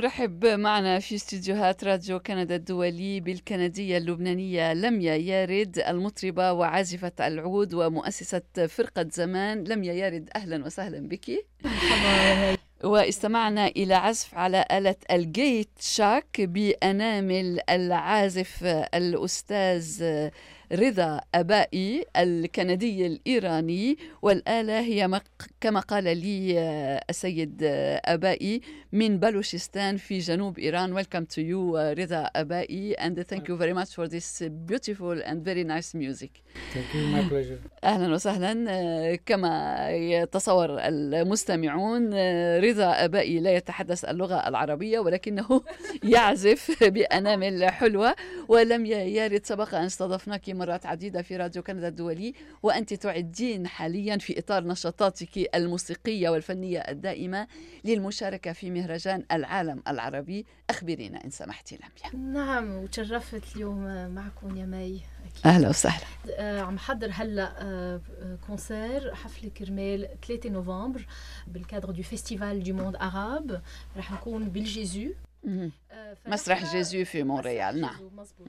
نرحب معنا في استديوهات راديو كندا الدولي بالكندية اللبنانية لميا يارد المطربة وعازفة العود ومؤسسة فرقة زمان. لميا يارد أهلا وسهلا بك. واستمعنا إلى عزف على آلة الجيت شاك بأنامل العازف الأستاذ رضا أبائي الكندي الإيراني. والآلة هي كما قال لي آه، السيد آه، أبائي من بلوشستان في جنوب إيران. Welcome to you uh, رضا أبائي and thank you very much for this beautiful and very nice music. Thank you, my pleasure. أهلا وسهلا آه، كما يتصور المستمعون رضا أبائي لا يتحدث اللغة العربية ولكنه يعزف بأنامل حلوة ولم يرد سبق أن استضفناك مرات عديدة في راديو كندا الدولي وأنت تعدين حاليا في إطار نشاطاتك الموسيقية والفنية الدائمة للمشاركة في مهرجان العالم العربي. أخبرينا إن سمحتي لميا. نعم وتشرفت اليوم معكم يا مي. أكيد. أهلا وسهلا. آه عم حضر هلا آه concert حفلة كرمال 3 نوفمبر بال cadre du Festival du Monde Arabe رح نكون بال Gesù. آه، مسرح Gesù في مونريال نعم. مزبوط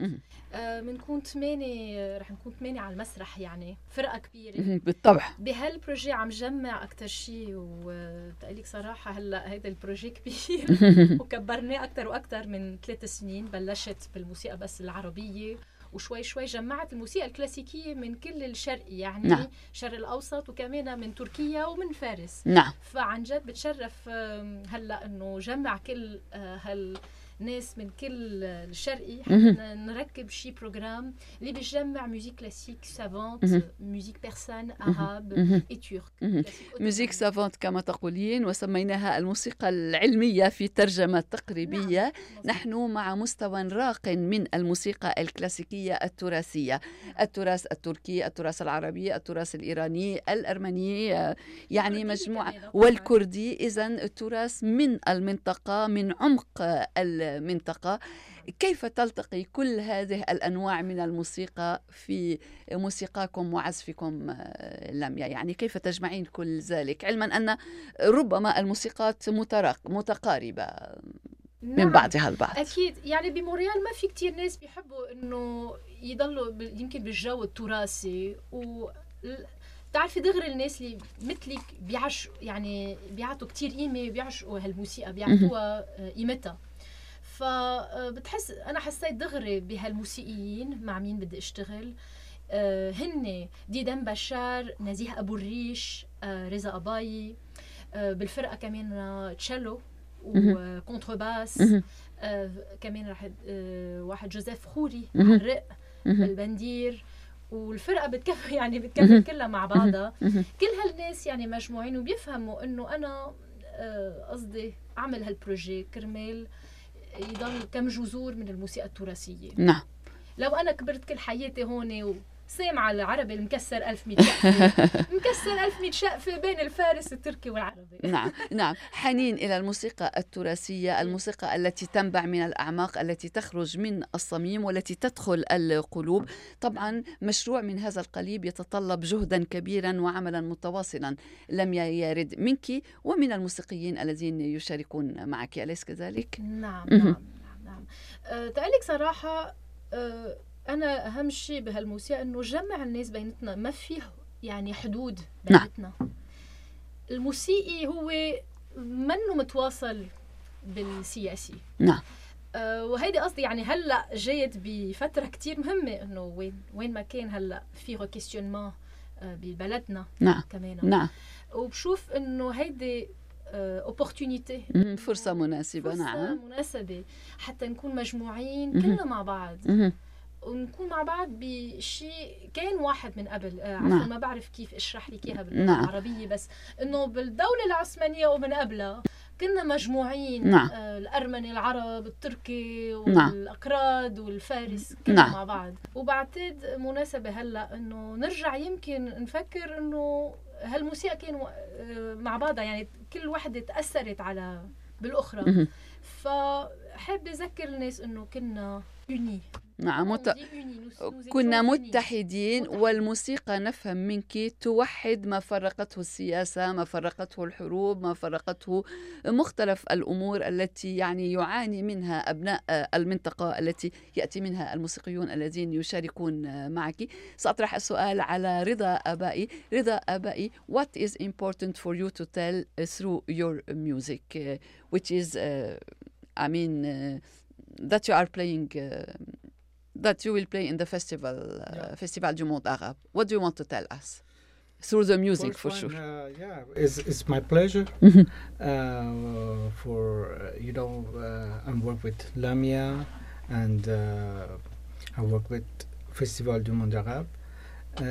بنكون آه ثمانية رح نكون ثمانية على المسرح يعني فرقة كبيرة. بالطبع. بهالبروجي عم جمع أكثر شيء وبقول صراحة هلأ هيدا البروجي كبير. وكبرناه أكثر وأكثر من ثلاث سنين بلشت بالموسيقى بس العربية. وشوي شوي جمعت الموسيقى الكلاسيكية من كل الشرق يعني نعم. الشرق الأوسط وكمان من تركيا ومن فارس نعم فعن جد بتشرف هلأ إنه جمع كل آه، هال ناس من كل الشرقي حتى نركب شي programme اللي بيجمع موسيقى classique savante موسيقى persane عرب اي ترك موسيقى savante كما تقولين وسميناها الموسيقى العلمية في ترجمة تقريبية. نعم. نحن مع مستوى راق من الموسيقى الكلاسيكية التراثية. التراث التركي التراث العربي التراث الإيراني الأرمني يعني مجموعة. والكردي إذا التراث من المنطقة من عمق منطقة. كيف تلتقي كل هذه الأنواع من الموسيقى في موسيقاكم وعزفكم آه، لميا؟ يعني كيف تجمعين كل ذلك؟ علما أن ربما الموسيقات متقاربة من نعم. بعضها البعض. أكيد. يعني بمونريال ما في كتير ناس بيحبوا إنه يضلوا يمكن بالجو التراثي و بتعرفي دغري الناس اللي مثلك بيعش يعني بيعطوا كتير قيمة بيعشقوا هالموسيقى بيعطوها آه، قيمتها. فبتحس أنا حسيت دغري بهالموسيقيين مع مين بدي أشتغل. آه، هن ديدان بشار نزيه أبو الريش آه، رضا أباي آه، بالفرقة كمان تشيلو وكونترباس كمان راح واحد جوزيف خوري الرق البندير. والفرقة بتكفي يعني بتكفي كلها مع بعضها. كل هالناس يعني مجموعين وبيفهموا إنه أنا قصدي أعمل هالبروجي كرمال. يضل كم جذور من الموسيقى التراثية. نعم. لو أنا كبرت كل حياتي هون سامعة العربي المكسر 1100 شقفة. مكسر 1100 شقفة بين الفارس التركي والعربي. نعم نعم. حنين إلى الموسيقى التراثية الموسيقى التي تنبع من الأعماق التي تخرج من الصميم والتي تدخل القلوب. طبعا مشروع من هذا القليب يتطلب جهدا كبيرا وعملا متواصلا. لم يرد منك ومن الموسيقيين الذين يشاركون معك. أليس كذلك؟ نعم نعم نعم, نعم. أه صراحة أه أنا أهم شيء بهالموسيقى إنه جمع الناس بيناتنا ما فيه يعني حدود بيناتنا. نعم. الموسيقي هو منه متواصل بالسياسي. نعم. آه وهيدي قصدي يعني هلأ جايت بفترة كتير مهمة إنه وين وين ما كان هلأ في ريكيستيونمون آه ببلدنا نعم. كمان. نعم. وبشوف إنه هيدي اوبورتونيتي آه فرصة مناسبة. فرصة نعم. مناسبة حتى نكون مجموعين كلنا مع بعض. ونكون مع بعض بشيء كان واحد من قبل آه، عفوا نعم. ما بعرف كيف اشرح لك إياها باللغة نعم. بس إنه بالدولة العثمانية ومن قبلها كنا مجموعين نعم. آه، الأرمني العرب التركي نعم. والاكراد والفارس كنا نعم. مع بعض وبعتقد مناسبة هلأ إنه نرجع يمكن نفكر إنه هالموسيقى كانوا آه، مع بعضها يعني كل وحدة تأثرت على بالأخرى مهم. فحب أذكر الناس إنه كنا يوني نعم مت... كنا متحدين. والموسيقى نفهم منك توحد ما فرقته السياسة ما فرقته الحروب ما فرقته مختلف الأمور التي يعني يعاني منها أبناء المنطقة التي يأتي منها الموسيقيون الذين يشاركون معك سأطرح السؤال على رضا آبائي رضا آبائي what is important for you to tell through your music which is uh, I mean uh, that you are playing uh, that you will play in the festival, uh, Yeah. Festival du Monde Arabe. What do you want to tell us? Through the music, First for one, sure. Uh, yeah, it's, it's my pleasure. Mhm. uh, for uh, you know, uh, I work with Lamia, and uh, I work with Festival du Monde Arabe, uh,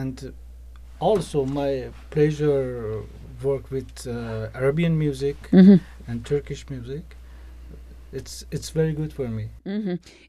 and also my pleasure work with uh, Arabian music Mhm. and Turkish music. It's it's very good for me.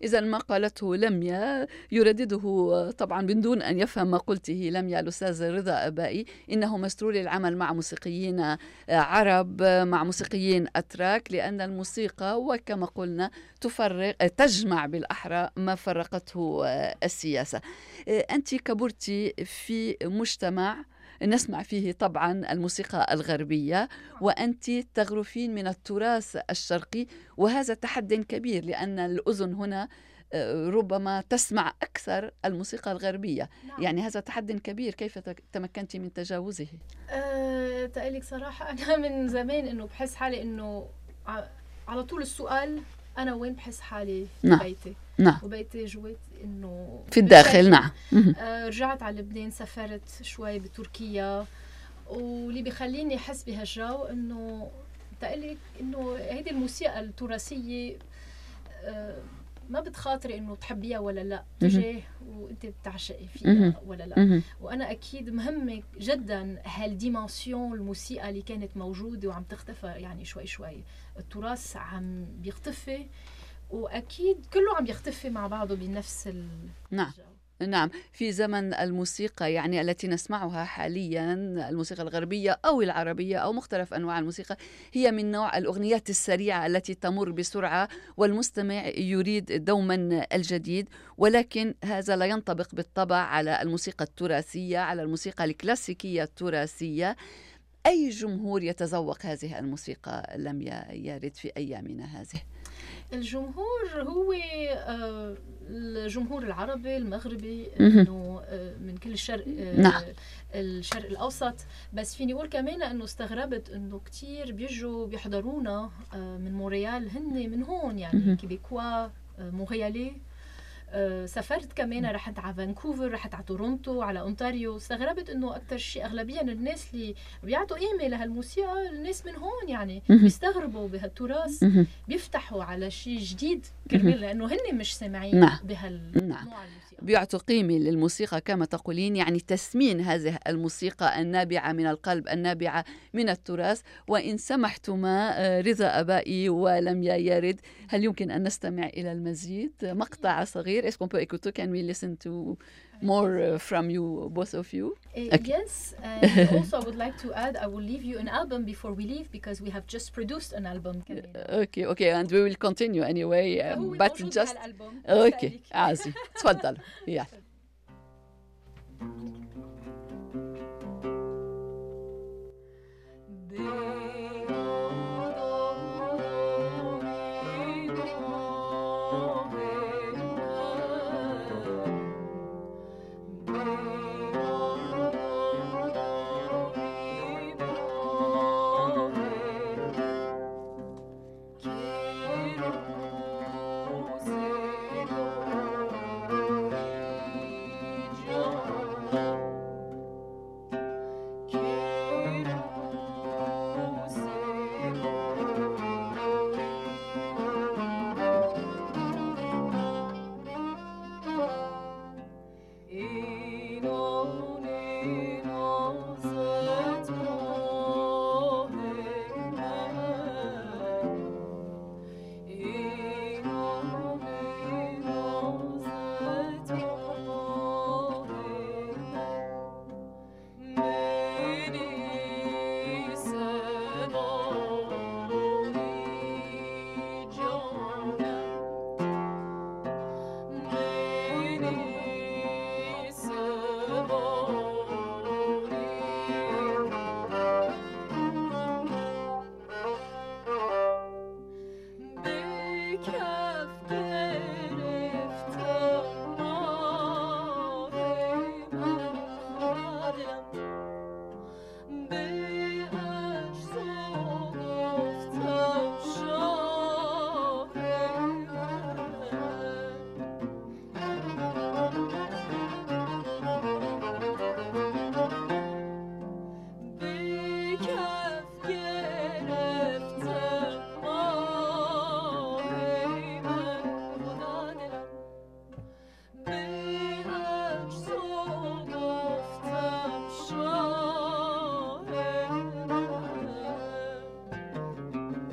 إذا ما قالته لميا يردده آه، طبعا من دون أن يفهم ما قلته لميا الأستاذ رضا أبائي إنه مسرور العمل مع موسيقيين آه، عرب آه، مع موسيقيين أتراك لأن الموسيقى وكما قلنا تفرق تجمع بالأحرى ما فرقته آه، السياسة آه، أنت كبرت في مجتمع نسمع فيه طبعا الموسيقى الغربية وأنت تغرفين من التراث الشرقي وهذا تحد كبير لأن الأذن هنا آه، ربما تسمع أكثر الموسيقى الغربية نعم. يعني هذا تحد كبير كيف تمكنت من تجاوزه أه تقلك صراحة أنا من زمان إنه بحس حالي إنه ع- على طول السؤال أنا وين بحس حالي نعم. ببيتي نعم وبيتي جوات إنه في الداخل. نعم. آه، رجعت على لبنان سافرت شوي بتركيا واللي بيخليني أحس بهالجو إنه تقلك إنه هيدي الموسيقى التراثية آه، ما بتخاطري إنه تحبيها ولا لا تجاه وأنت بتعشقي. فيها ولا لا. وأنا أكيد مهمة جدا هالديمنسيون الموسيقى اللي كانت موجودة وعم تختفى يعني شوي شوي التراث عم بيختفي وأكيد كله عم يختفي مع بعضه بنفس ال نعم. نعم في زمن الموسيقى يعني التي نسمعها حاليا الموسيقى الغربية أو العربية أو مختلف أنواع الموسيقى هي من نوع الأغنيات السريعة التي تمر بسرعة والمستمع يريد دوما الجديد ولكن هذا لا ينطبق بالطبع على الموسيقى التراثية على الموسيقى الكلاسيكية التراثية. أي جمهور يتذوق هذه الموسيقى لم يرد في أيامنا هذه الجمهور هو آه، الجمهور العربي المغربي. إنه آه، من كل الشرق آه، نعم. الشرق الأوسط بس فيني أقول كمان إنه استغربت إنه كتير بيجوا بيحضرونا من مونريال هن من هون. يعني québécois montréalais سافرت كمان رحت على فانكوفر رحت على تورونتو على أونتاريو. استغربت إنه أكثر شيء اغلبيه الناس اللي بيعطوا قيمه لهالموسيقى الناس من هون يعني. بيستغربوا بهالتراث. بيفتحوا على شيء جديد كرمال لأنه هن مش سامعين نعم. بهالنوع نعم. بيعطوا قيمة للموسيقى كما تقولين يعني تسمين هذه الموسيقى النابعة من القلب النابعة من التراث. وإن سمحتما آه، رضا أبائي ولميا يرد. هل يمكن أن نستمع إلى المزيد؟ مقطع صغير. Est-ce qu'on peut écouter Can we listen to more uh, from you both of you Uh, Okay. Yes, and also I would like to add, I will leave you an album before we leave because we have just produced an album. كمان. Okay okay and we will continue anyway uh, فهو but موجود just بهالألبوم. Okay بسألك. عازي تفضل يلا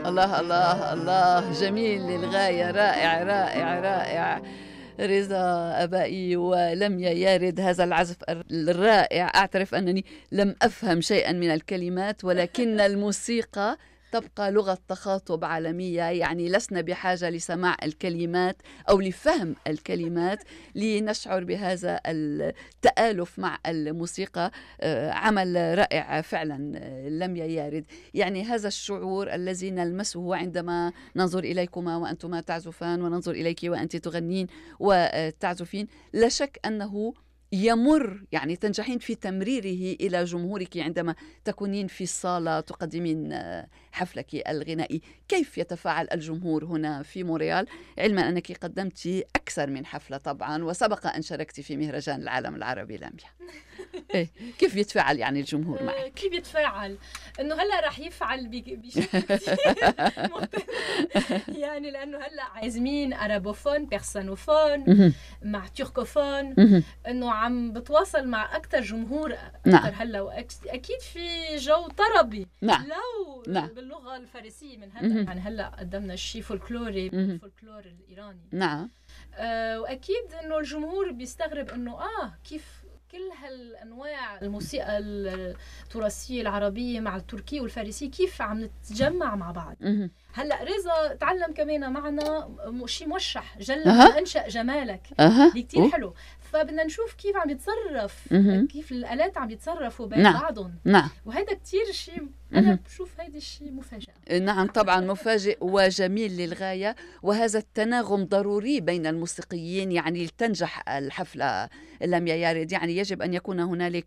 الله الله الله. جميل للغاية. رائع رائع رائع. رضا أبائي ولميا يارد هذا العزف الرائع. أعترف أنني لم أفهم شيئا من الكلمات ولكن الموسيقى تبقى لغة تخاطب عالمية يعني لسنا بحاجة لسماع الكلمات أو لفهم الكلمات لنشعر بهذا التآلف مع الموسيقى. آه، عمل رائع فعلا آه، لم يارد. يعني هذا الشعور الذي نلمسه عندما ننظر إليكما وأنتما تعزفان وننظر إليك وأنت تغنين وتعزفين. لا شك أنه يمر يعني تنجحين في تمريره إلى جمهورك عندما تكونين في الصالة تقدمين آه، حفلك الغنائي. كيف يتفاعل الجمهور هنا في مونريال علما أنك قدمت أكثر من حفلة طبعا وسبق أن شاركت في مهرجان العالم العربي لاميا إيه؟ كيف يتفاعل يعني الجمهور معك؟ آه، كيف يتفاعل؟ إنه هلأ راح يفعل بشكل يعني لأنه هلأ عازمين arabophone persanophone مع turcophone إنه عم بتواصل مع أكثر جمهور أكثر نعم. هلأ واكيد في جو طربي. نعم. لو نعم. باللغة الفارسية من هلأ يعني هلأ قدمنا شيء فولكلوري الفولكلور الإيراني. نعم. آه وأكيد إنه الجمهور بيستغرب إنه آه كيف كل هالأنواع الموسيقى التراثية العربية مع التركي والفارسي كيف عم نتجمع مع بعض؟ هلأ رضا تعلم كمان معنا شيء موشح جل أه. انشا جمالك. أه. كثير حلو. فبدنا نشوف كيف عم يتصرف كيف الآلات عم يتصرفوا بين نعم. بعضهم. نعم. وهذا كثير شيء أنا بشوف هيدا الشيء مفاجأة. نعم طبعا مفاجئ وجميل للغاية وهذا التناغم ضروري بين الموسيقيين يعني لتنجح الحفلة لميا يارد يعني يجب أن يكون هنالك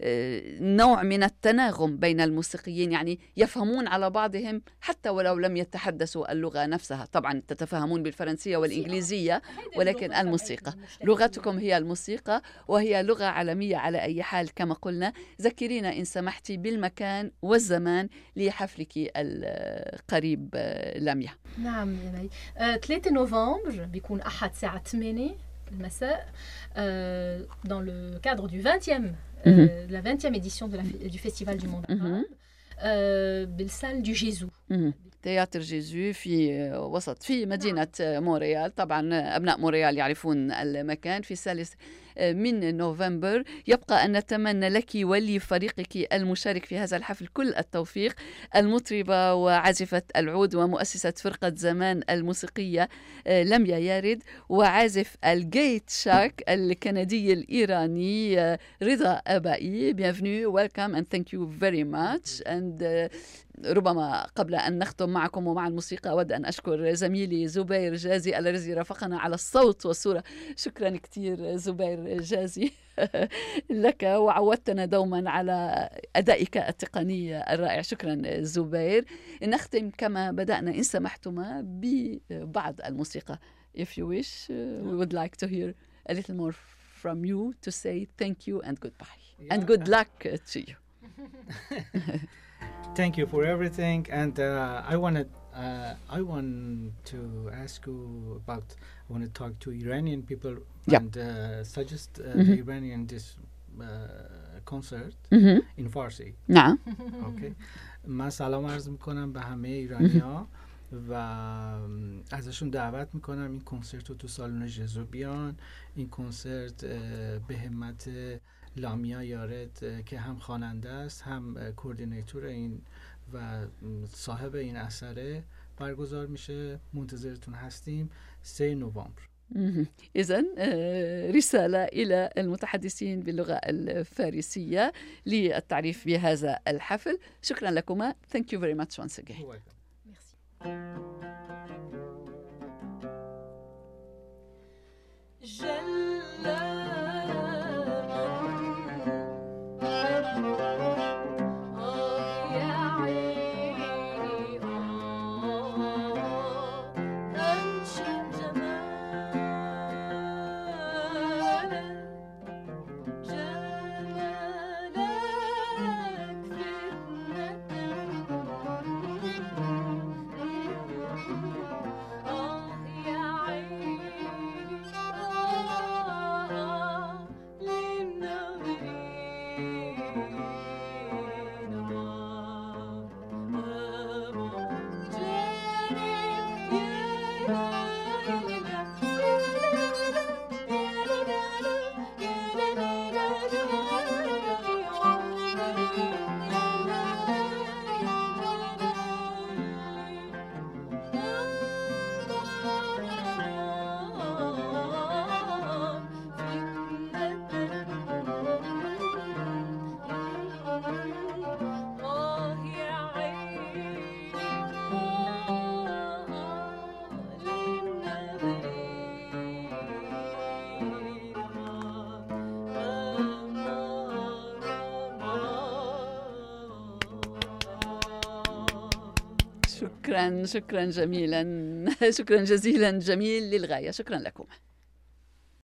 آه، نوع من التناغم بين الموسيقيين يعني يفهمون على بعضهم حتى ولو لم يتحدثوا اللغة نفسها. طبعا تتفاهمون بالفرنسية والإنجليزية ولكن الموسيقى. لغتكم هي الموسيقى وهي لغة عالمية على أي حال كما قلنا. ذكرينا إن سمحتي بالمكان والزمان لحفلك القريب لميا. نعم يعني 3 نوفمبر بيكون أحد الساعة 8 المساء dans le cadre du 20e euh, la 20e édition de la, du festival du monde arabe euh, بال salle du Gesù. théâtre Gesù في وسط في مدينة مونريال. طبعا أبناء مونريال يعرفون المكان. في الثالث من نوفمبر. يبقى أن نتمنى لك ولفريقك المشارك في هذا الحفل كل التوفيق. المطربة وعازفة العود ومؤسسة فرقة زمان الموسيقية لميا يارد وعازف الجيت شاك الكندي الإيراني رضا أبائي. Bienvenue welcome and thank you very much. And ربما قبل أن نختم معكم ومع الموسيقى أود أن أشكر زميلي زبير جازي الذي رافقنا على الصوت والصورة. شكرا كثير زبير. جازي لك وعودتنا دوما على أدائك التقني الرائع شكرا زبير نختم كما بدأنا إن سمحتما ببعض الموسيقى If you wish, uh, we would like to hear a little more from you to say thank you and goodbye. Yeah. And good luck to you. thank you for everything and uh, i wanted uh, i want to ask you about want to talk to iranian people yep. and uh, suggest uh, mm-hmm. the iranian this uh, concert mm-hmm. in farsi. نعم okay. من سلام عرض می‌کنم به همه ایرانی ها و ازشون دعوت می‌کنم این کنسرت رو تو سالن جزو بیان. این کنسرت به همت لامیا یارد که هم خواننده است هم coordinator این و صاحب این اثره برگزار میشه. منتظرتون هستیم. 3 نوامبر إذا رسالة إلى المتحدثين باللغة الفارسية للتعريف بهذا الحفل. شكرا لكما. Thank you very much once again. جل شكرا شكرا جميلا. شكرا جزيلا جميل للغاية. شكرا لكم.